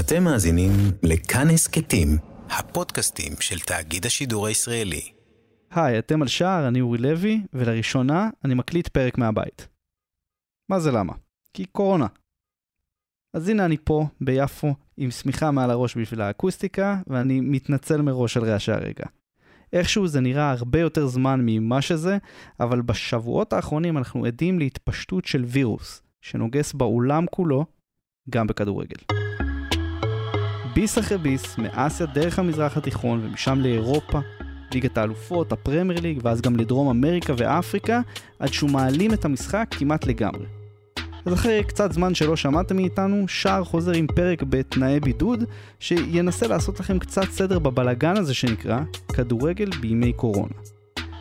אתם מאזינים לכאן הסכתים, הפודקאסטים של תאגיד השידור הישראלי. היי, אתם על שער, אני אורי לוי, ולראשונה אני מקליט פרק מהבית. מה זה למה? כי קורונה. אז הנה אני פה, ביפו, עם שמיכה מעל הראש בשביל האקוסטיקה, ואני מתנצל מראש על רעשי הרגע. איכשהו זה נראה הרבה יותר זמן ממה שזה, אבל בשבועות האחרונים אנחנו עדים להתפשטות של וירוס, שנוגס בעולם כולו, גם בכדורגל. ביס אחרי ביס, מאסיה דרך המזרח התיכון ומשם לאירופה, ליגת האלופות, הפרמייר ליג, ואז גם לדרום אמריקה ואפריקה, עד שהוא מעלים את המשחק כמעט לגמרי. אז אחרי קצת זמן שלא שמעתם מאיתנו, שער חוזר עם פרק בתנאי בידוד, שינסה לעשות לכם קצת סדר בבלגן הזה שנקרא כדורגל בימי קורונה.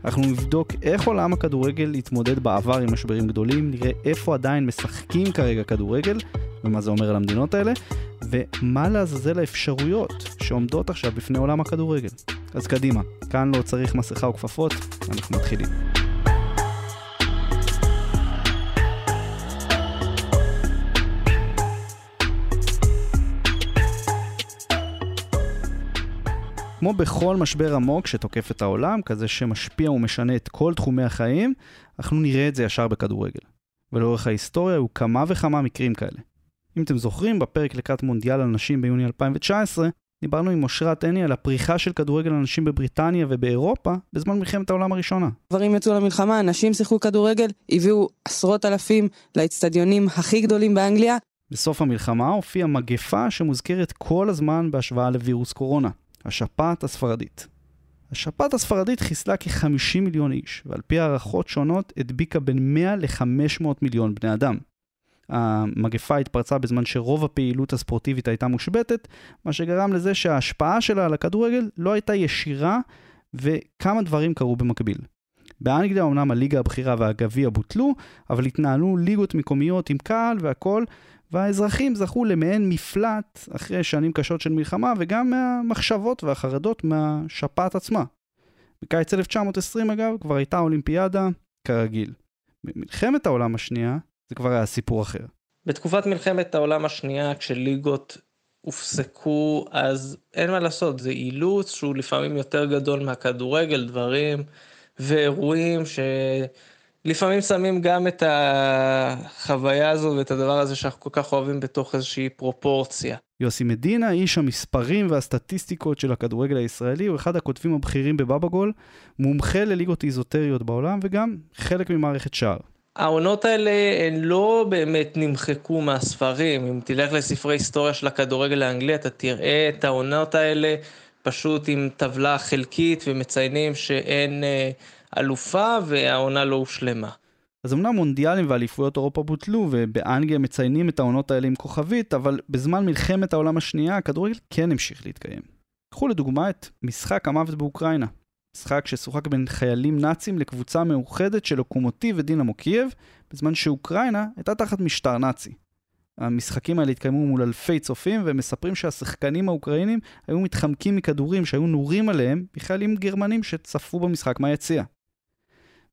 אנחנו נבדוק איך עולם הכדורגל התמודד בעבר עם משברים גדולים, נראה איפה עדיין משחקים כרגע כדורגל, ומה זה אומר על המדינות האלה, ומה לעזאזל האפשרויות שעומדות עכשיו בפני עולם הכדורגל. אז קדימה, כאן לא צריך מסכה או כפפות, אנחנו מתחילים. כמו בכל משבר עמוק שתוקף את העולם, כזה שמשפיע ומשנה את כל תחומי החיים, אנחנו נראה את זה ישר בכדורגל. ולאורך ההיסטוריה היו כמה וכמה מקרים כאלה. אם אתם זוכרים, בפרק לקראת מונדיאל הנשים ביוני 2019, דיברנו עם אושרת עיני על הפריחה של כדורגל הנשים בבריטניה ובאירופה בזמן מלחמת העולם הראשונה. גברים יצאו למלחמה, נשים שיחקו כדורגל, הביאו עשרות אלפים לאצטדיונים הכי גדולים באנגליה. בסוף המלחמה הופיעה מגפה שמוזכרת כל הזמן בהשוואה לווירוס קורונה, השפעת הספרדית. השפעת הספרדית חיסלה כ-50 מיליון איש, ועל פי הערכות שונות הדביקה בין 100 ל-500 מיליון בני אדם. המגפה התפרצה בזמן שרוב הפעילות הספורטיבית הייתה מושבתת, מה שגרם לזה שההשפעה שלה על הכדורגל לא הייתה ישירה, וכמה דברים קרו במקביל. באנגליה אמנם הליגה הבכירה והגביע בוטלו, אבל התנהלו ליגות מקומיות עם קהל והכל, והאזרחים זכו למעין מפלט אחרי שנים קשות של מלחמה, וגם מהמחשבות והחרדות מהשפעת עצמה. בקיץ 1920 אגב, כבר הייתה אולימפיאדה כרגיל. במלחמת העולם השנייה, זה כבר היה סיפור אחר. בתקופת מלחמת העולם השנייה, כשליגות הופסקו, אז אין מה לעשות, זה אילוץ שהוא לפעמים יותר גדול מהכדורגל, דברים ואירועים שלפעמים שמים גם את החוויה הזו ואת הדבר הזה שאנחנו כל כך אוהבים בתוך איזושהי פרופורציה. יוסי מדינה, איש המספרים והסטטיסטיקות של הכדורגל הישראלי, הוא אחד הכותבים הבכירים בבבא גול, מומחה לליגות איזוטריות בעולם וגם חלק ממערכת שער. העונות האלה הן לא באמת נמחקו מהספרים, אם תלך לספרי היסטוריה של הכדורגל האנגלי אתה תראה את העונות האלה פשוט עם טבלה חלקית ומציינים שאין אה, אלופה והעונה לא הושלמה. אז אמנם מונדיאלים ואליפויות אירופה בוטלו ובאנגליה מציינים את העונות האלה עם כוכבית, אבל בזמן מלחמת העולם השנייה הכדורגל כן המשיך להתקיים. קחו לדוגמה את משחק המוות באוקראינה. משחק ששוחק בין חיילים נאצים לקבוצה מאוחדת של לוקומוטיב ודינמו קייב, בזמן שאוקראינה הייתה תחת משטר נאצי. המשחקים האלה התקיימו מול אלפי צופים, ומספרים שהשחקנים האוקראינים היו מתחמקים מכדורים שהיו נורים עליהם מחיילים גרמנים שצפו במשחק מהיציע.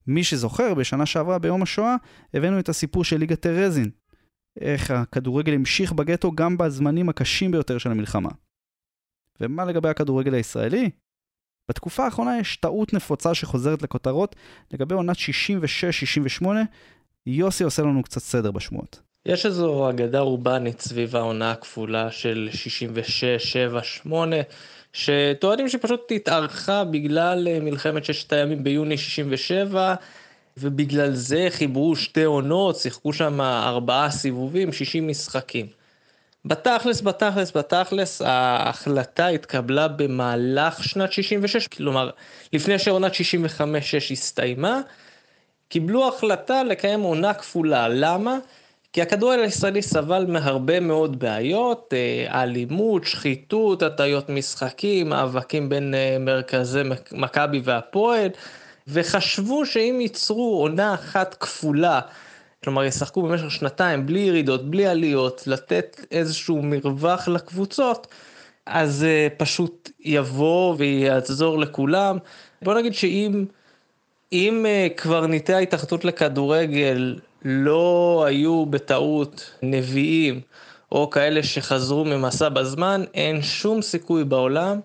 מי שזוכר, בשנה שעברה ביום השואה, הבאנו את הסיפור של ליגת טרזין. איך הכדורגל המשיך בגטו גם בזמנים הקשים ביותר של המלחמה. ומה לגבי הכדורגל הישראלי? בתקופה האחרונה יש טעות נפוצה שחוזרת לכותרות לגבי עונת 66-68. יוסי עושה לנו קצת סדר בשמועות. יש איזו אגדה אורבנית סביב העונה הכפולה של 66, 7, 8, שטוענים שפשוט התארכה בגלל אה, מלחמת ששת הימים ביוני 67, ובגלל זה חיברו שתי עונות, שיחקו שם ארבעה סיבובים, 60 משחקים. בתכלס, בתכלס, בתכלס, ההחלטה התקבלה במהלך שנת 66, כלומר, לפני שעונת 65-6 הסתיימה, קיבלו החלטה לקיים עונה כפולה. למה? כי הכדורגל הישראלי סבל מהרבה מאוד בעיות, אה, אלימות, שחיתות, הטיות משחקים, מאבקים בין אה, מרכזי מכבי והפועל, וחשבו שאם ייצרו עונה אחת כפולה, כלומר ישחקו במשך שנתיים בלי ירידות, בלי עליות, לתת איזשהו מרווח לקבוצות, אז uh, פשוט יבוא ויעזור לכולם. בוא נגיד שאם אם uh, קברניטי ההתאחדות לכדורגל לא היו בטעות נביאים, או כאלה שחזרו ממסע בזמן, אין שום סיכוי בעולם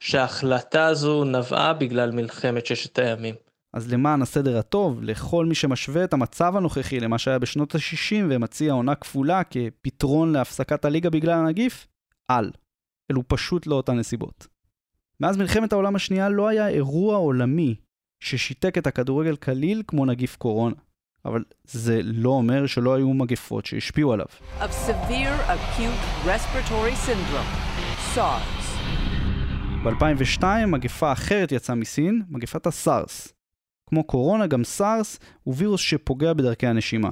שההחלטה הזו נבעה בגלל מלחמת ששת הימים. אז למען הסדר הטוב, לכל מי שמשווה את המצב הנוכחי למה שהיה בשנות ה-60 ומציע עונה כפולה כפתרון להפסקת הליגה בגלל הנגיף, אל. אלו פשוט לא אותן נסיבות. מאז מלחמת העולם השנייה לא היה אירוע עולמי ששיתק את הכדורגל כליל כמו נגיף קורונה. אבל זה לא אומר שלא היו מגפות שהשפיעו עליו. ב-2002 מגפה אחרת יצאה מסין, מגפת הסארס. כמו קורונה, גם סארס הוא וירוס שפוגע בדרכי הנשימה.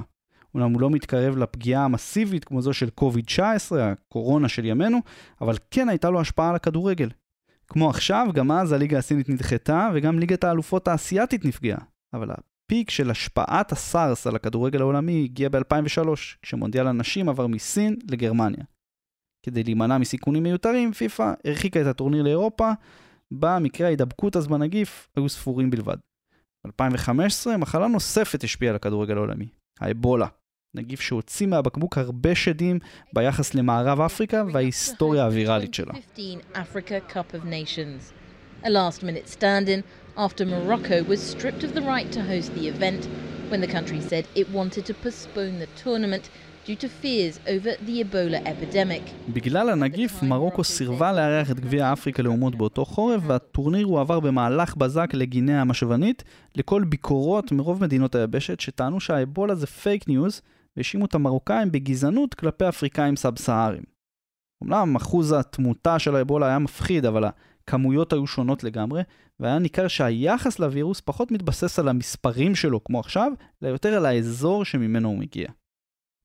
אומנם הוא לא מתקרב לפגיעה המסיבית כמו זו של קוביד-19, הקורונה של ימינו, אבל כן הייתה לו השפעה על הכדורגל. כמו עכשיו, גם אז הליגה הסינית נדחתה, וגם ליגת האלופות האסייתית נפגעה. אבל הפיק של השפעת הסארס על הכדורגל העולמי הגיע ב-2003, כשמונדיאל הנשים עבר מסין לגרמניה. כדי להימנע מסיכונים מיותרים, פיפ"א הרחיקה את הטורניר לאירופה, בה מקרי ההידבקות אז בנגיף היו ספורים בלבד. ב-2015 מחלה נוספת השפיעה על הכדורגל העולמי, האבולה. נגיף שהוציא מהבקבוק הרבה שדים ביחס למערב אפריקה וההיסטוריה הוויראלית שלה. A last minute stand-in after Morocco was stripped of the right to host the event when the country said it wanted to postpone the tournament due to fears over the Ebola epidemic. בגלל הנגיף, מרוקו סירבה לארח את גביע אפריקה לאומות באותו חורף, והטורניר הועבר במהלך בזק לגינאה המשוונית, לקול ביקורות מרוב מדינות היבשת שטענו שהאבולה זה פייק ניוז, והאשימו את המרוקאים בגזענות כלפי אפריקאים סאב-סהריים. אמנם אחוז התמותה של האבולה היה מפחיד, אבל הכמויות היו שונות לגמרי, והיה ניכר שהיחס לווירוס פחות מתבסס על המספרים שלו כמו עכשיו, אלא יותר על האזור שממנו הוא מגיע.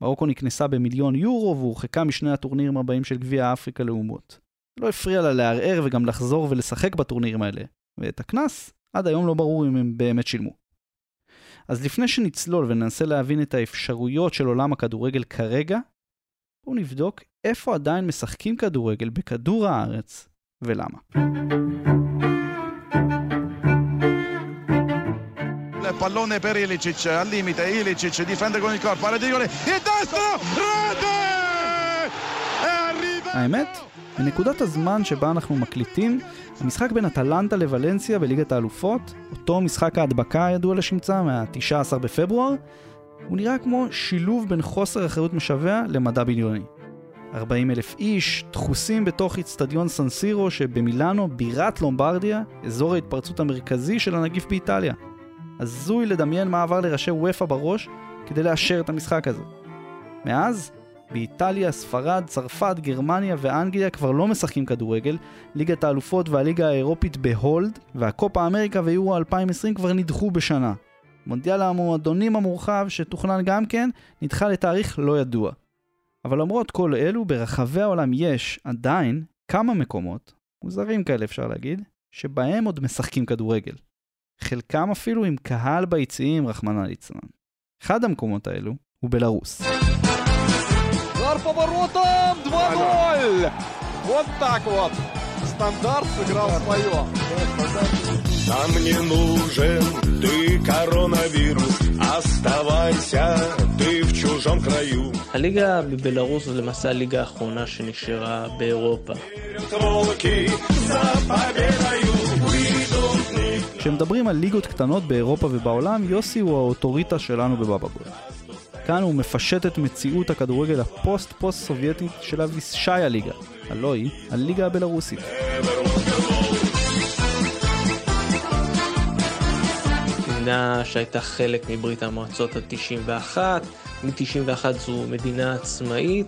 מרוקו נקנסה במיליון יורו והורחקה משני הטורנירים הבאים של גביע אפריקה לאומות. לא הפריע לה לערער וגם לחזור ולשחק בטורנירים האלה, ואת הקנס עד היום לא ברור אם הם באמת שילמו. אז לפני שנצלול וננסה להבין את האפשרויות של עולם הכדורגל כרגע, בואו נבדוק איפה עדיין משחקים כדורגל בכדור הארץ ולמה. Pallone per Ilicic al limite, Ilicic difende con il corpo, alla rigore, il destro, rete! האמת, בנקודת הזמן שבה אנחנו מקליטים, המשחק בין אטלנטה לוולנסיה בליגת האלופות, אותו משחק ההדבקה הידוע לשמצה מה-19 בפברואר, הוא נראה כמו שילוב בין חוסר אחריות משווע למדע בדיוני. 40 אלף איש, דחוסים בתוך איצטדיון סנסירו שבמילאנו, בירת לומברדיה, אזור ההתפרצות המרכזי של הנגיף באיטליה. הזוי לדמיין מה עבר לראשי וופא בראש כדי לאשר את המשחק הזה. מאז, באיטליה, ספרד, צרפת, גרמניה ואנגליה כבר לא משחקים כדורגל, ליגת האלופות והליגה האירופית בהולד, והקופה אמריקה ויורו 2020 כבר נדחו בשנה. מונדיאל המועדונים המורחב, שתוכנן גם כן, נדחה לתאריך לא ידוע. אבל למרות כל אלו, ברחבי העולם יש עדיין כמה מקומות, מוזרים כאלה אפשר להגיד, שבהם עוד משחקים כדורגל. חלקם אפילו עם קהל ביציעים, רחמנא ליצלן. אחד המקומות האלו הוא בלרוס. Удар по воротам! 2-0! Вот так вот! Стандарт сыграл свое. Нам не нужен ты, коронавирус, оставайся ты в чужом краю. הליגה בבלארוס זה למעשה הליגה האחרונה שנשארה באירופה. כשמדברים על ליגות קטנות באירופה ובעולם, יוסי הוא האוטוריטה שלנו בבבא כאן הוא מפשט את מציאות הכדורגל הפוסט-פוסט סובייטית של אבישי הליגה, הלא היא הליגה הבלארוסית. מדינה שהייתה חלק מברית המועצות ה-91, מ-91 זו מדינה עצמאית,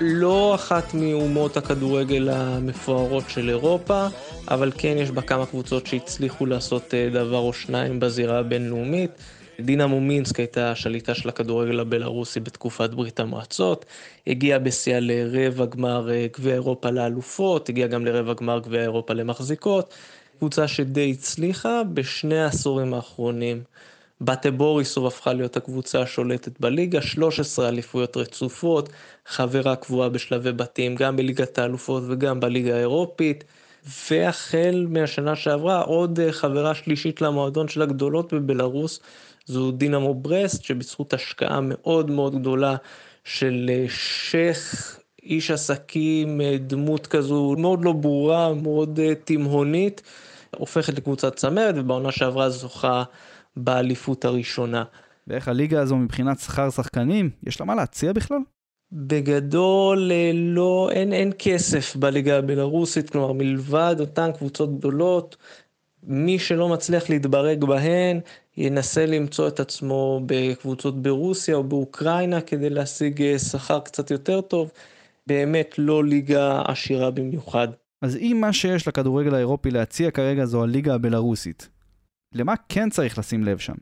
לא אחת מאומות הכדורגל המפוארות של אירופה, אבל כן יש בה כמה קבוצות שהצליחו לעשות אה, דבר או שניים בזירה הבינלאומית. דינמו מינסק הייתה השליטה של הכדורגל הבלארוסי בתקופת ברית המועצות, הגיעה בשיאה לרבע גמר אה, גביע אירופה לאלופות, הגיעה גם לרבע גמר גביע אירופה למחזיקות, קבוצה שדי הצליחה בשני העשורים האחרונים. באטה בוריסוב הפכה להיות הקבוצה השולטת בליגה, 13 אליפויות רצופות, חברה קבועה בשלבי בתים גם בליגת האלופות וגם בליגה האירופית, והחל מהשנה שעברה עוד אה, חברה שלישית למועדון של הגדולות בבלארוס, זו דינמו ברסט, שבזכות השקעה מאוד מאוד גדולה של אה, שייח איש עסקים, אה, דמות כזו מאוד לא ברורה, מאוד תימהונית, הופכת לקבוצת צמרת ובעונה שעברה זוכה באליפות הראשונה. ואיך הליגה הזו מבחינת שכר שחקנים, יש לה מה להציע בכלל? בגדול אה, לא, אין, אין כסף בליגה הבלארוסית, כלומר מלבד אותן קבוצות גדולות, מי שלא מצליח להתברג בהן, ינסה למצוא את עצמו בקבוצות ברוסיה או באוקראינה כדי להשיג אה, שכר קצת יותר טוב. באמת לא ליגה עשירה במיוחד. אז אם מה שיש לכדורגל האירופי להציע כרגע זו הליגה הבלארוסית, למה כן צריך לשים לב שם?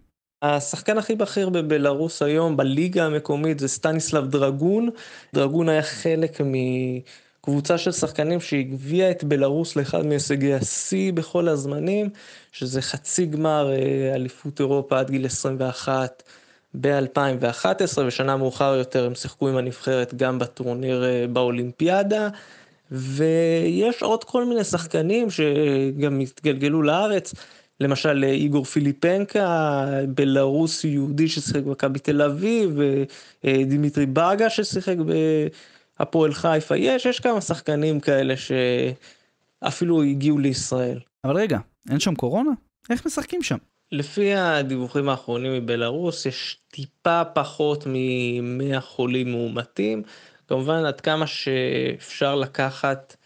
השחקן הכי בכיר בבלארוס היום בליגה המקומית זה סטניסלב דרגון. דרגון היה חלק מקבוצה של שחקנים שהגביעה את בלארוס לאחד מהישגי השיא בכל הזמנים, שזה חצי גמר אה, אליפות אירופה עד גיל 21 ב-2011, ושנה מאוחר יותר הם שיחקו עם הנבחרת גם בטורניר אה, באולימפיאדה. ויש עוד כל מיני שחקנים שגם התגלגלו לארץ. למשל איגור פיליפנקה, בלרוסי יהודי ששיחק במכבי תל אביב, דמיטרי ברגה ששיחק בהפועל חיפה, יש, יש כמה שחקנים כאלה שאפילו הגיעו לישראל. אבל רגע, אין שם קורונה? איך משחקים שם? לפי הדיווחים האחרונים מבלארוס יש טיפה פחות מ-100 חולים מאומתים, כמובן עד כמה שאפשר לקחת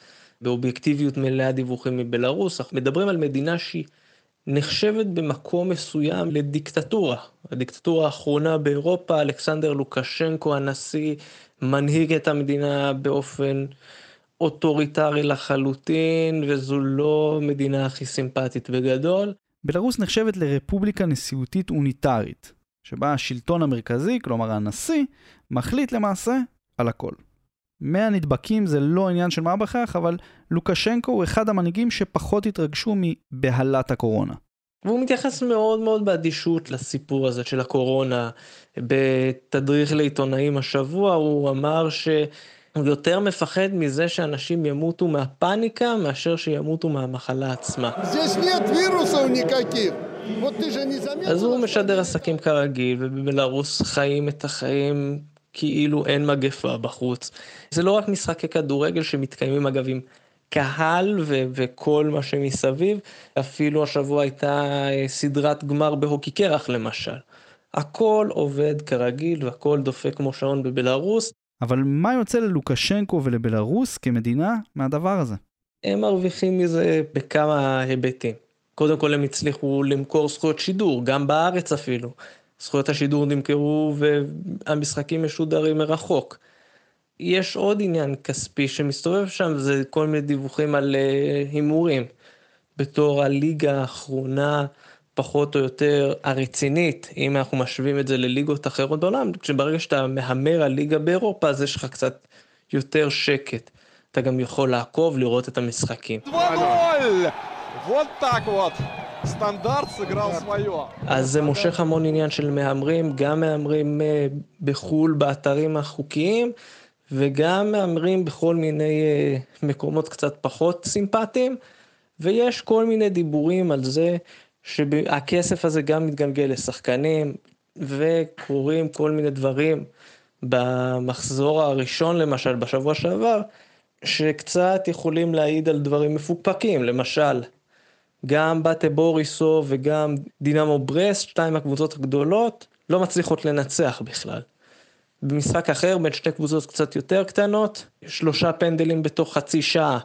באובייקטיביות מלאה דיווחים מבלארוס, אנחנו מדברים על מדינה שהיא נחשבת במקום מסוים לדיקטטורה. הדיקטטורה האחרונה באירופה, אלכסנדר לוקשנקו הנשיא מנהיג את המדינה באופן אוטוריטרי לחלוטין, וזו לא מדינה הכי סימפטית בגדול. בלרוס נחשבת לרפובליקה נשיאותית אוניטרית, שבה השלטון המרכזי, כלומר הנשיא, מחליט למעשה על הכל. 100 נדבקים זה לא עניין של מה בכך, אבל לוקשנקו הוא אחד המנהיגים שפחות התרגשו מבהלת הקורונה. והוא מתייחס מאוד מאוד באדישות לסיפור הזה של הקורונה. בתדריך לעיתונאים השבוע הוא אמר שהוא יותר מפחד מזה שאנשים ימותו מהפאניקה מאשר שימותו מהמחלה עצמה. אז הוא משדר עסקים כרגיל ובבלארוס חיים את החיים כאילו אין מגפה בחוץ. זה לא רק משחקי כדורגל שמתקיימים אגב עם קהל ו- וכל מה שמסביב, אפילו השבוע הייתה אה, סדרת גמר בהוקי קרח למשל. הכל עובד כרגיל והכל דופק כמו שעון בבלארוס. אבל מה יוצא ללוקשנקו ולבלארוס כמדינה מהדבר הזה? הם מרוויחים מזה בכמה היבטים. קודם כל הם הצליחו למכור זכויות שידור, גם בארץ אפילו. זכויות השידור נמכרו והמשחקים משודרים מרחוק. יש עוד עניין כספי שמסתובב שם, זה כל מיני דיווחים על אה, הימורים. בתור הליגה האחרונה, פחות או יותר הרצינית, אם אנחנו משווים את זה לליגות אחרות בעולם, כשברגע שאתה מהמר על ליגה באירופה, אז יש לך קצת יותר שקט. אתה גם יכול לעקוב, לראות את המשחקים. הסטנדרט סגרל סוויו. אז זה מושך המון עניין של מהמרים, גם מהמרים אה, בחו"ל באתרים החוקיים, וגם מהמרים בכל מיני אה, מקומות קצת פחות סימפטיים, ויש כל מיני דיבורים על זה שהכסף הזה גם מתגלגל לשחקנים, וקורים כל מיני דברים. במחזור הראשון למשל, בשבוע שעבר, שקצת יכולים להעיד על דברים מפוקפקים, למשל, גם באטה בוריסו וגם דינמו ברסט, שתיים הקבוצות הגדולות, לא מצליחות לנצח בכלל. במשחק אחר בין שתי קבוצות קצת יותר קטנות, שלושה פנדלים בתוך חצי שעה.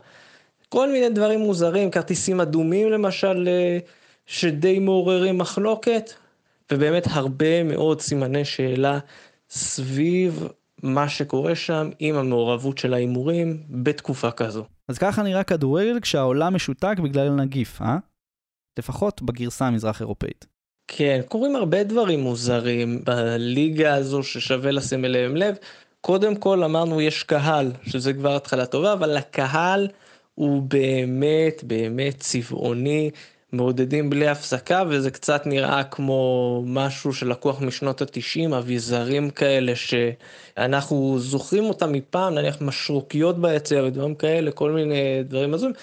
כל מיני דברים מוזרים, כרטיסים אדומים למשל, אה, שדי מעוררים מחלוקת, ובאמת הרבה מאוד סימני שאלה סביב מה שקורה שם עם המעורבות של ההימורים בתקופה כזו. אז ככה נראה כדורגל כשהעולם משותק בגלל הנגיף, אה? לפחות בגרסה המזרח אירופאית. כן, קורים הרבה דברים מוזרים בליגה הזו ששווה לשים אליהם לב. קודם כל אמרנו יש קהל, שזה כבר התחלה טובה, אבל הקהל הוא באמת באמת צבעוני, מעודדים בלי הפסקה, וזה קצת נראה כמו משהו שלקוח משנות התשעים, אביזרים כאלה שאנחנו זוכרים אותם מפעם, נניח משרוקיות ביציע ודברים כאלה, כל מיני דברים הזויים.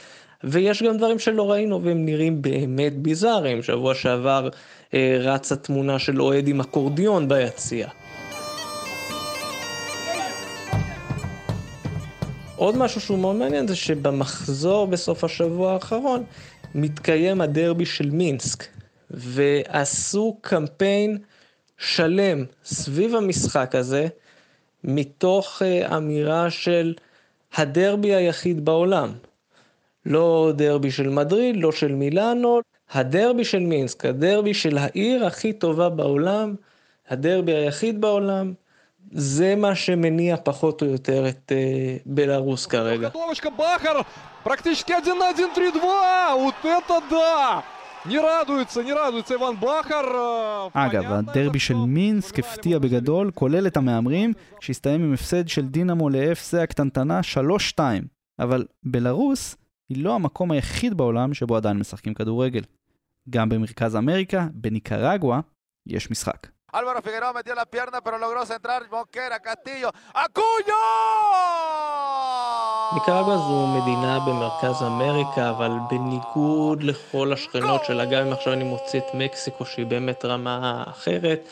ויש גם דברים שלא ראינו והם נראים באמת ביזאריים. שבוע שעבר אה, רצה תמונה של אוהד עם אקורדיון ביציע. עוד משהו שהוא מאוד מעניין זה שבמחזור בסוף השבוע האחרון מתקיים הדרבי של מינסק, ועשו קמפיין שלם סביב המשחק הזה, מתוך uh, אמירה של הדרבי היחיד בעולם. לא דרבי של מדריד, לא של מילאנו, הדרבי של מינסק, הדרבי של העיר הכי טובה בעולם, הדרבי היחיד בעולם, זה מה שמניע פחות או יותר את uh, בלארוס כרגע. практически 1-1, 3-2, вот это да! Не радуется, не радуется Иван Бахар. אגב, הדרבי של מינסק הפתיע בגדול, כולל את המהמרים, שהסתיים עם הפסד של דינמו לאפסה הקטנטנה 3-2. אבל בלרוס היא לא המקום היחיד בעולם שבו עדיין משחקים כדורגל. גם במרכז אמריקה, בניקרגואה, יש משחק. Álvaro Figueroa metió la pierna, pero logró centrar. Mosquera, Castillo, ¡Acuño! ניקרגואה זו מדינה במרכז אמריקה, אבל בניגוד לכל השכנות שלה, גם אם עכשיו אני מוציא את מקסיקו שהיא באמת רמה אחרת,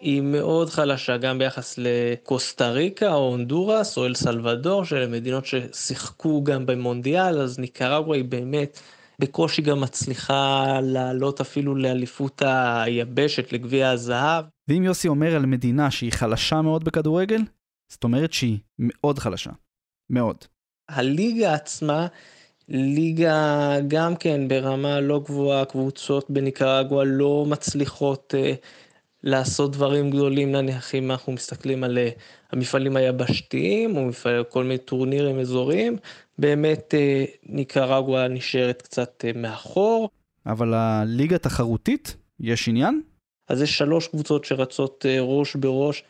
היא מאוד חלשה גם ביחס לקוסטה ריקה או הונדורס או אל סלבדור, שאלה מדינות ששיחקו גם במונדיאל, אז ניקרגואה היא באמת בקושי גם מצליחה לעלות אפילו לאליפות היבשת, לגביע הזהב. ואם יוסי אומר על מדינה שהיא חלשה מאוד בכדורגל, זאת אומרת שהיא מאוד חלשה. מאוד. הליגה עצמה, ליגה גם כן ברמה לא גבוהה, קבוצות בניקרגואה לא מצליחות uh, לעשות דברים גדולים, נניח אם אנחנו מסתכלים על uh, המפעלים היבשתיים, או מפעל, כל מיני טורנירים אזוריים, באמת uh, ניקרגואה נשארת קצת uh, מאחור. אבל הליגה תחרותית, יש עניין? אז יש שלוש קבוצות שרצות uh, ראש בראש.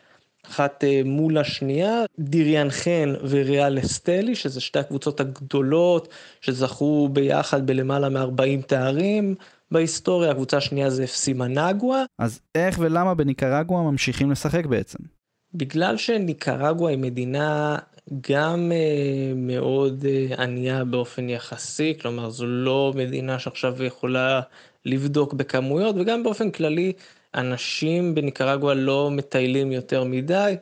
אחת אה, מול השנייה, דיריאן חן וריאל אסטלי, שזה שתי הקבוצות הגדולות שזכו ביחד בלמעלה מ-40 תארים בהיסטוריה, הקבוצה השנייה זה אפסי מנגואה. אז איך ולמה בניקרגואה ממשיכים לשחק בעצם? בגלל שניקרגואה היא מדינה גם uh, מאוד uh, ענייה באופן יחסי, כלומר זו לא מדינה שעכשיו יכולה לבדוק בכמויות, וגם באופן כללי אנשים בניקרגואה לא מטיילים יותר מדי,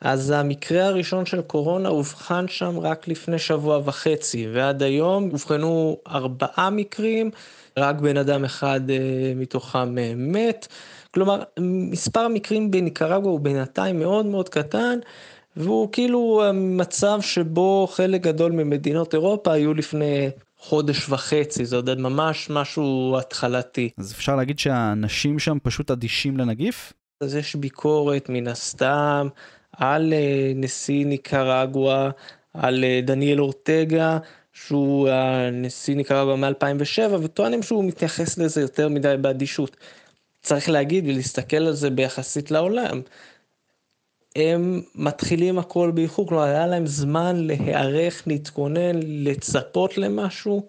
אז המקרה הראשון של קורונה אובחן שם רק לפני שבוע וחצי, ועד היום אובחנו ארבעה מקרים, רק בן אדם אחד uh, מתוכם uh, מת. כלומר, מספר המקרים בניקרגואה הוא בינתיים מאוד מאוד קטן, והוא כאילו מצב שבו חלק גדול ממדינות אירופה היו לפני חודש וחצי, זה עוד ממש משהו התחלתי. אז אפשר להגיד שהאנשים שם פשוט אדישים לנגיף? אז יש ביקורת מן הסתם על אה, נשיא ניקרגואה, על אה, דניאל אורטגה, שהוא הנשיא ניקרגואה מ-2007, וטוענים שהוא מתייחס לזה יותר מדי באדישות. צריך להגיד ולהסתכל על זה ביחסית לעולם. הם מתחילים הכל באיחור, כלומר היה להם זמן להיערך, להתכונן, לצפות למשהו,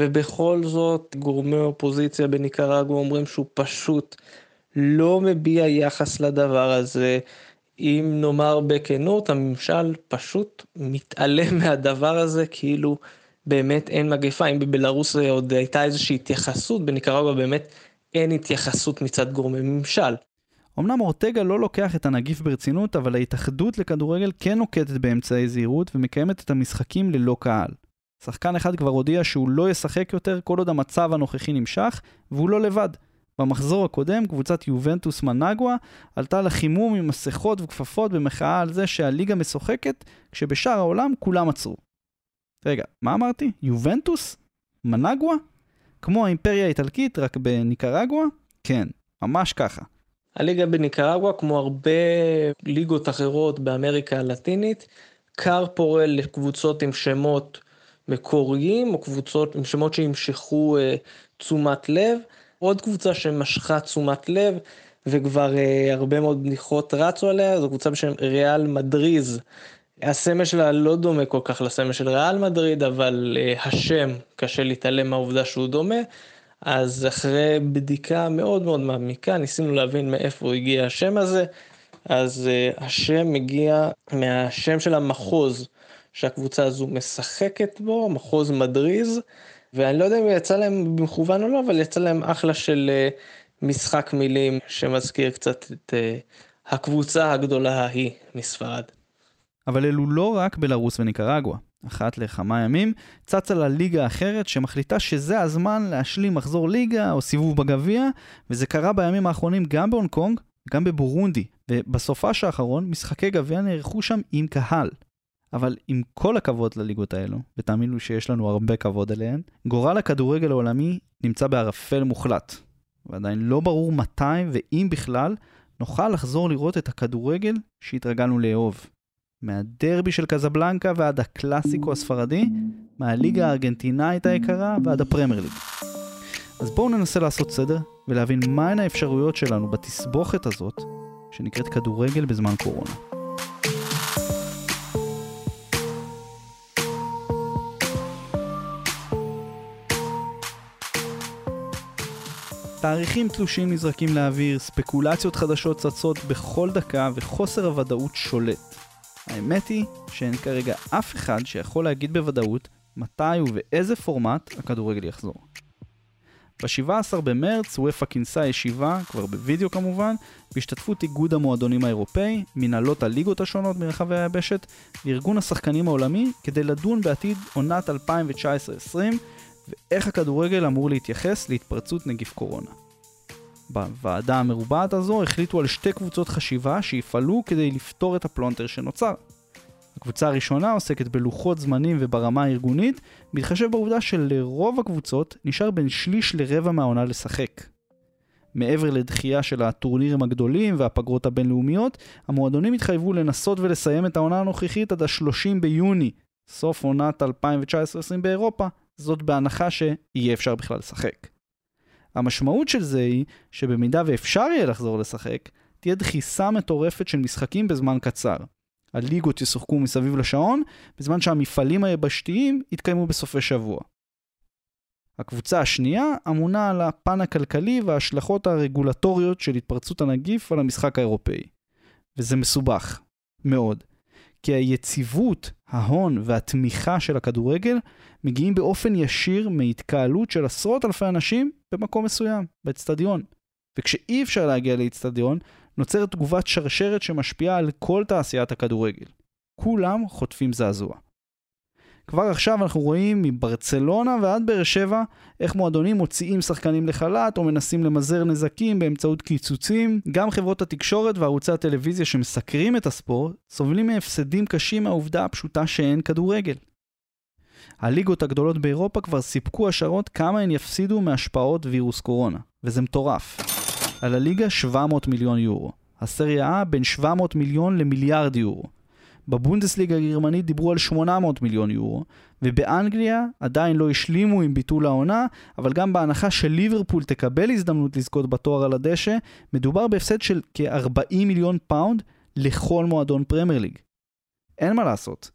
ובכל זאת גורמי אופוזיציה בניקרגו אומרים שהוא פשוט לא מביע יחס לדבר הזה. אם נאמר בכנות, הממשל פשוט מתעלם מהדבר הזה כאילו באמת אין מגפה. אם בבלארוס עוד הייתה איזושהי התייחסות, בניקרגו באמת אין התייחסות מצד גורמי ממשל. אמנם אורטגה לא לוקח את הנגיף ברצינות, אבל ההתאחדות לכדורגל כן נוקטת באמצעי זהירות ומקיימת את המשחקים ללא קהל. שחקן אחד כבר הודיע שהוא לא ישחק יותר כל עוד המצב הנוכחי נמשך, והוא לא לבד. במחזור הקודם, קבוצת יובנטוס מנגווה עלתה לחימום עם מסכות וכפפות במחאה על זה שהליגה משוחקת, כשבשאר העולם כולם עצרו. רגע, מה אמרתי? יובנטוס? מנגווה? כמו האימפריה האיטלקית, רק בניקרגואה? כן, ממש ככה. הליגה בניקרגואה, כמו הרבה ליגות אחרות באמריקה הלטינית, כר פורה לקבוצות עם שמות מקוריים, או קבוצות עם שמות שימשכו uh, תשומת לב. עוד קבוצה שמשכה תשומת לב, וכבר uh, הרבה מאוד בדיחות רצו עליה, זו קבוצה בשם ריאל מדריז. הסמל שלה לא דומה כל כך לסמל של ריאל מדריד, אבל uh, השם, קשה להתעלם מהעובדה שהוא דומה. אז אחרי בדיקה מאוד מאוד מעמיקה, ניסינו להבין מאיפה הגיע השם הזה. אז uh, השם מגיע מהשם של המחוז שהקבוצה הזו משחקת בו, מחוז מדריז, ואני לא יודע אם יצא להם במכוון או לא, אבל יצא להם אחלה של uh, משחק מילים שמזכיר קצת את uh, הקבוצה הגדולה ההיא מספרד. אבל אלו לא רק בלרוס וניקרגואה. אחת לכמה ימים, צצה לה ליגה אחרת שמחליטה שזה הזמן להשלים מחזור ליגה או סיבוב בגביע, וזה קרה בימים האחרונים גם בהונג קונג, גם בבורונדי, ובסופש האחרון משחקי גביע נערכו שם עם קהל. אבל עם כל הכבוד לליגות האלו, ותאמינו שיש לנו הרבה כבוד אליהן, גורל הכדורגל העולמי נמצא בערפל מוחלט. ועדיין לא ברור מתי ואם בכלל נוכל לחזור לראות את הכדורגל שהתרגלנו לאהוב. מהדרבי של קזבלנקה ועד הקלאסיקו הספרדי, מהליגה הארגנטינאית היקרה ועד הפרמייר ליג. אז בואו ננסה לעשות סדר ולהבין מהן האפשרויות שלנו בתסבוכת הזאת שנקראת כדורגל בזמן קורונה. תאריכים תלושים נזרקים לאוויר, ספקולציות חדשות צצות בכל דקה וחוסר הוודאות שולט. האמת היא שאין כרגע אף אחד שיכול להגיד בוודאות מתי ובאיזה פורמט הכדורגל יחזור. ב-17 במרץ וופא כינסה ישיבה, כבר בווידאו כמובן, בהשתתפות איגוד המועדונים האירופאי, מנהלות הליגות השונות מרחבי היבשת, וארגון השחקנים העולמי, כדי לדון בעתיד עונת 2019-2020 ואיך הכדורגל אמור להתייחס להתפרצות נגיף קורונה. בוועדה המרובעת הזו החליטו על שתי קבוצות חשיבה שיפעלו כדי לפתור את הפלונטר שנוצר. הקבוצה הראשונה עוסקת בלוחות זמנים וברמה הארגונית, מתחשב בעובדה שלרוב הקבוצות נשאר בין שליש לרבע מהעונה לשחק. מעבר לדחייה של הטורנירים הגדולים והפגרות הבינלאומיות, המועדונים התחייבו לנסות ולסיים את העונה הנוכחית עד ה-30 ביוני, סוף עונת 2019-2020 באירופה, זאת בהנחה שיהיה אפשר בכלל לשחק. המשמעות של זה היא שבמידה ואפשר יהיה לחזור לשחק, תהיה דחיסה מטורפת של משחקים בזמן קצר. הליגות ישוחקו מסביב לשעון, בזמן שהמפעלים היבשתיים יתקיימו בסופי שבוע. הקבוצה השנייה אמונה על הפן הכלכלי וההשלכות הרגולטוריות של התפרצות הנגיף על המשחק האירופאי. וזה מסובך. מאוד. כי היציבות, ההון והתמיכה של הכדורגל מגיעים באופן ישיר מהתקהלות של עשרות אלפי אנשים במקום מסוים, באצטדיון. וכשאי אפשר להגיע לאצטדיון, נוצרת תגובת שרשרת שמשפיעה על כל תעשיית הכדורגל. כולם חוטפים זעזוע. כבר עכשיו אנחנו רואים מברצלונה ועד באר שבע איך מועדונים מוציאים שחקנים לחל"ת או מנסים למזער נזקים באמצעות קיצוצים. גם חברות התקשורת וערוצי הטלוויזיה שמסקרים את הספורט סובלים מהפסדים קשים מהעובדה הפשוטה שאין כדורגל. הליגות הגדולות באירופה כבר סיפקו השערות כמה הן יפסידו מהשפעות וירוס קורונה, וזה מטורף. לה ליגה 700 מיליון יורו. הסרייה A בין 700 מיליון למיליארד יורו. בבונדסליגה הגרמנית דיברו על 800 מיליון יורו, ובאנגליה עדיין לא השלימו עם ביטול העונה, אבל גם בהנחה שליברפול תקבל הזדמנות לזכות בתואר על הדשא, מדובר בהפסד של כ-40 מיליון פאונד לכל מועדון פרמייר ליג. אין מה לעשות.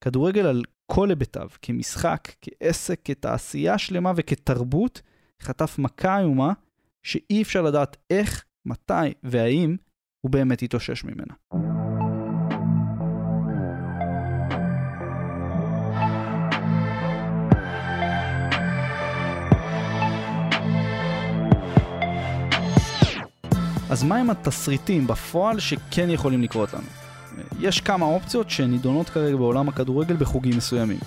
כדורגל על כל היבטיו, כמשחק, כעסק, כתעשייה שלמה וכתרבות, חטף מכה איומה שאי אפשר לדעת איך, מתי והאם הוא באמת יתאושש ממנה. אז מהם התסריטים בפועל שכן יכולים לקרות לנו? יש כמה אופציות שנידונות כרגע בעולם הכדורגל בחוגים מסוימים.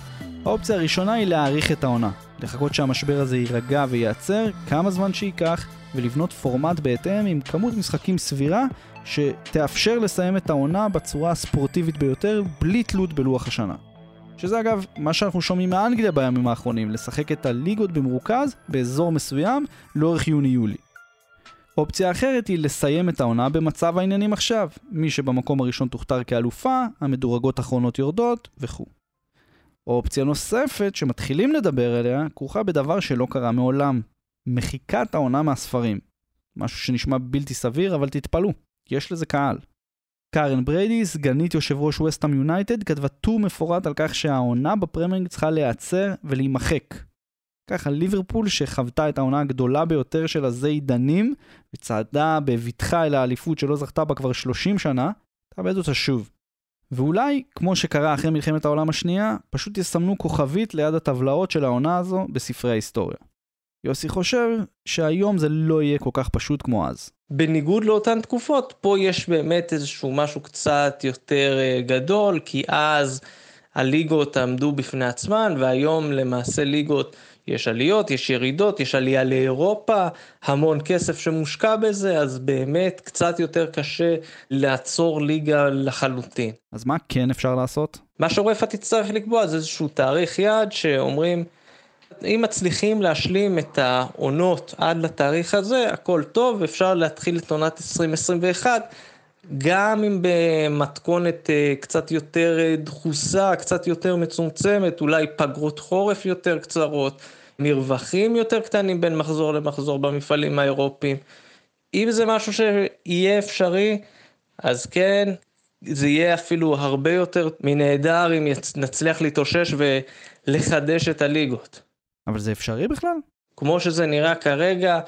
האופציה הראשונה היא להאריך את העונה, לחכות שהמשבר הזה יירגע וייעצר כמה זמן שייקח, ולבנות פורמט בהתאם עם כמות משחקים סבירה שתאפשר לסיים את העונה בצורה הספורטיבית ביותר בלי תלות בלוח השנה. שזה אגב מה שאנחנו שומעים מאנגליה בימים האחרונים, לשחק את הליגות במרוכז באזור מסוים לאורך יוני-יולי. אופציה אחרת היא לסיים את העונה במצב העניינים עכשיו, מי שבמקום הראשון תוכתר כאלופה, המדורגות האחרונות יורדות וכו'. אופציה נוספת שמתחילים לדבר עליה כרוכה בדבר שלא קרה מעולם, מחיקת העונה מהספרים. משהו שנשמע בלתי סביר, אבל תתפלאו, יש לזה קהל. קארן בריידי, סגנית יושב ראש ווסטהאם יונייטד, כתבה טור מפורט על כך שהעונה בפרמייר ליג צריכה להיעצר ולהימחק. ככה ליברפול שחוותה את העונה הגדולה ביותר של הזה עידנים וצעדה בבטחה אל האליפות שלא זכתה בה כבר 30 שנה, תאבד אותה שוב. ואולי, כמו שקרה אחרי מלחמת העולם השנייה, פשוט יסמנו כוכבית ליד הטבלאות של העונה הזו בספרי ההיסטוריה. יוסי חושב שהיום זה לא יהיה כל כך פשוט כמו אז. בניגוד לאותן תקופות, פה יש באמת איזשהו משהו קצת יותר אה, גדול, כי אז הליגות עמדו בפני עצמן, והיום למעשה ליגות, יש עליות, יש ירידות, יש עלייה לאירופה, המון כסף שמושקע בזה, אז באמת קצת יותר קשה לעצור ליגה לחלוטין. אז מה כן אפשר לעשות? מה שאורפה תצטרך לקבוע זה איזשהו תאריך יעד שאומרים, אם מצליחים להשלים את העונות עד לתאריך הזה, הכל טוב, אפשר להתחיל את עונת 2021, גם אם במתכונת אה, קצת יותר אה, דחוסה, קצת יותר מצומצמת, אולי פגרות חורף יותר קצרות, מרווחים יותר קטנים בין מחזור למחזור במפעלים האירופיים. אם זה משהו שיהיה אפשרי, אז כן, זה יהיה אפילו הרבה יותר מנהדר אם נצליח להתאושש ולחדש את הליגות. אבל זה אפשרי בכלל? כמו שזה נראה כרגע,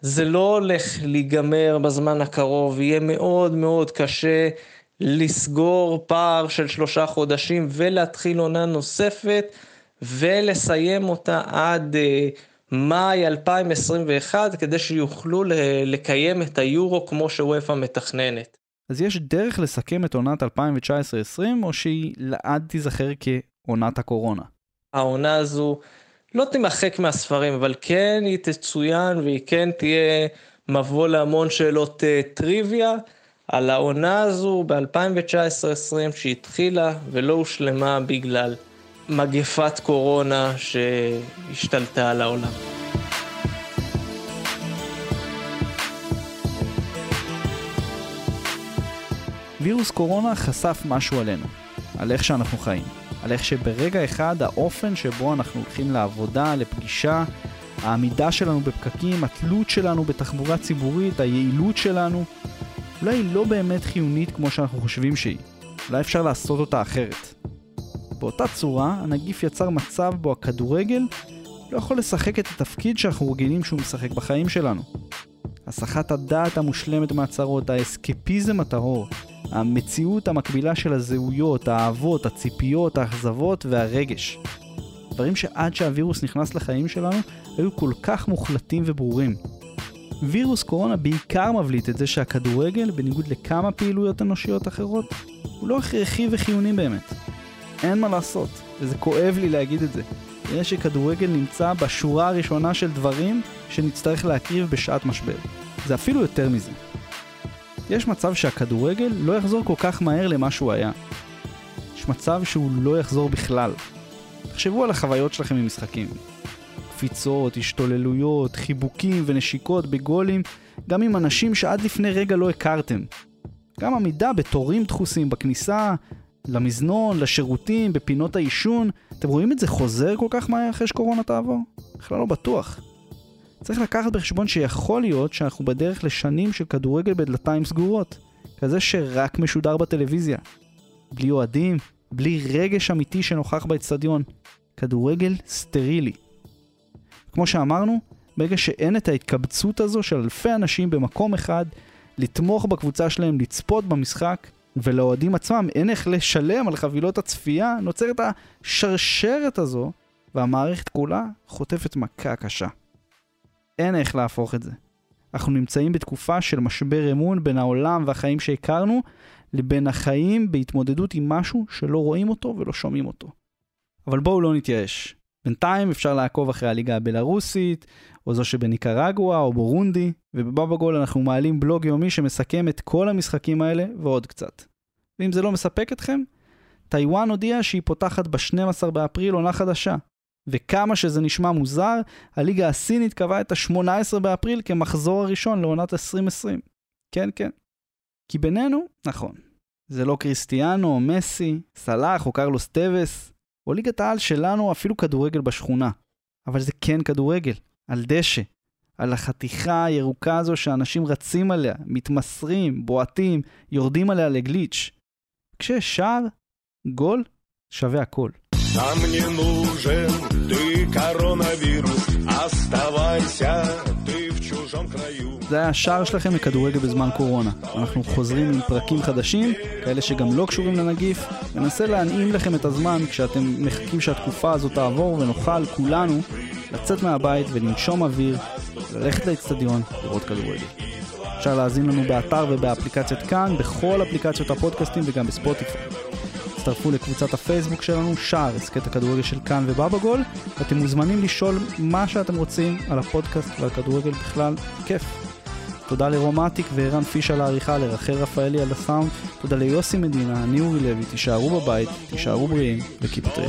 זה לא הולך להיגמר בזמן הקרוב, יהיה מאוד מאוד קשה לסגור פער של שלושה חודשים ולהתחיל עונה נוספת ולסיים אותה עד uh, מאי 2021 כדי שיוכלו לקיים את היורו כמו שוופא מתכננת. אז יש דרך לסכם את עונת 2019-2020 או שהיא לעד תיזכר כעונת הקורונה? העונה הזו לא תימחק מהספרים, אבל כן היא תצוין והיא כן תהיה מבוא להמון שאלות uh, טריוויה על העונה הזו ב-2019-2020 שהתחילה ולא הושלמה בגלל מגפת קורונה שהשתלטה על העולם. וירוס קורונה חשף משהו עלינו, על איך שאנחנו חיים. על איך שברגע אחד האופן שבו אנחנו הולכים לעבודה, לפגישה, העמידה שלנו בפקקים, התלות שלנו בתחבורה ציבורית, היעילות שלנו, אולי היא לא באמת חיונית כמו שאנחנו חושבים שהיא. אולי אפשר לעשות אותה אחרת. באותה צורה, הנגיף יצר מצב בו הכדורגל לא יכול לשחק את התפקיד שאנחנו רגילים שהוא משחק בחיים שלנו. הסחת הדעת המושלמת מהצהרות, האסקפיזם הטהור, המציאות המקבילה של הזהויות, האהבות, הציפיות, האכזבות והרגש. דברים שעד שהווירוס נכנס לחיים שלנו היו כל כך מוחלטים וברורים. וירוס קורונה בעיקר מבליט את זה שהכדורגל, בניגוד לכמה פעילויות אנושיות אחרות, הוא לא הכרחי וחיוני באמת. אין מה לעשות, וזה כואב לי להגיד את זה. נראה שכדורגל נמצא בשורה הראשונה של דברים שנצטרך להקריב בשעת משבר. זה אפילו יותר מזה. יש מצב שהכדורגל לא יחזור כל כך מהר למה שהוא היה. יש מצב שהוא לא יחזור בכלל. תחשבו על החוויות שלכם ממשחקים. קפיצות, השתוללויות, חיבוקים ונשיקות בגולים, גם עם אנשים שעד לפני רגע לא הכרתם. גם עמידה בתורים דחוסים בכניסה, למזנון, לשירותים, בפינות העישון. אתם רואים את זה חוזר כל כך מהר אחרי שקורונה תעבור? בכלל לא בטוח. צריך לקחת בחשבון שיכול להיות שאנחנו בדרך לשנים של כדורגל בדלתיים סגורות, כזה שרק משודר בטלוויזיה. בלי אוהדים, בלי רגש אמיתי שנוכח באצטדיון. כדורגל סטרילי. כמו שאמרנו, ברגע שאין את ההתקבצות הזו של אלפי אנשים במקום אחד, לתמוך בקבוצה שלהם, לצפות במשחק, ולאוהדים עצמם אין איך לשלם על חבילות הצפייה, נוצרת השרשרת הזו, והמערכת כולה חוטפת מכה קשה. אין איך להפוך את זה. אנחנו נמצאים בתקופה של משבר אמון בין העולם והחיים שהכרנו, לבין החיים בהתמודדות עם משהו שלא רואים אותו ולא שומעים אותו. אבל בואו לא נתייאש. בינתיים אפשר לעקוב אחרי הליגה הבלארוסית, או זו שבניקרגואה או בורונדי, ובבבא גול אנחנו מעלים בלוג יומי שמסכם את כל המשחקים האלה ועוד קצת. ואם זה לא מספק אתכם, טאיוואן הודיעה שהיא פותחת ב-12 באפריל עונה חדשה, וכמה שזה נשמע מוזר, הליגה הסינית קבעה את ה-18 באפריל כמחזור הראשון לעונת 2020. כן, כן. כי בינינו, נכון, זה לא קריסטיאנו או מסי, סלאח או קרלוס טווס, או ליגת העל שלנו אפילו כדורגל בשכונה. אבל זה כן כדורגל, על דשא, על החתיכה הירוקה הזו שאנשים רצים עליה, מתמסרים, בועטים, יורדים עליה לגליץ'. כשיש שער, גול שווה הכל. Нам не нужен ты, коронавирус, оставайся ты в чужом краю. זה היה השער שלכם לכדורגל בזמן קורונה. אנחנו חוזרים עם פרקים חדשים, כאלה שגם לא קשורים לנגיף, וננסה להנעים לכם את הזמן כשאתם מחכים שהתקופה הזאת תעבור ונוכל כולנו לצאת מהבית ולנשום אוויר, ללכת לאצטדיון, לראות כדורגל. אפשר להאזין לנו באתר ובאפליקציית כאן, בכל אפליקציות הפודקאסטים וגם בספוטיפיי. הצטרפו לקבוצת הפייסבוק שלנו, שער, הסכת הכדורגל של כאן ובבא גול, ואתם מוזמנים לשאול מה שאתם רוצים על הפודקאסט ועל כדורגל בכלל, כיף. תודה לרומטיק וערן פיש על העריכה, לרחל רפאלי על הסאונד, תודה ליוסי מדינה, אני אורי לוי, תישארו בבית, תישארו בריאים וקיפטרי.